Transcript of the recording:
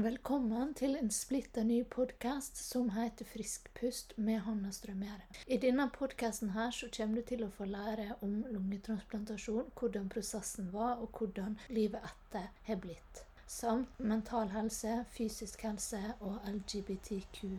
Velkommen til en splitter ny podkast som heter Frisk pust med Hanna Strømgjerde. I denne podkasten kommer du til å få lære om lungetransplantasjon, hvordan prosessen var, og hvordan livet etter har blitt. Samt mental helse, fysisk helse og LGBTQ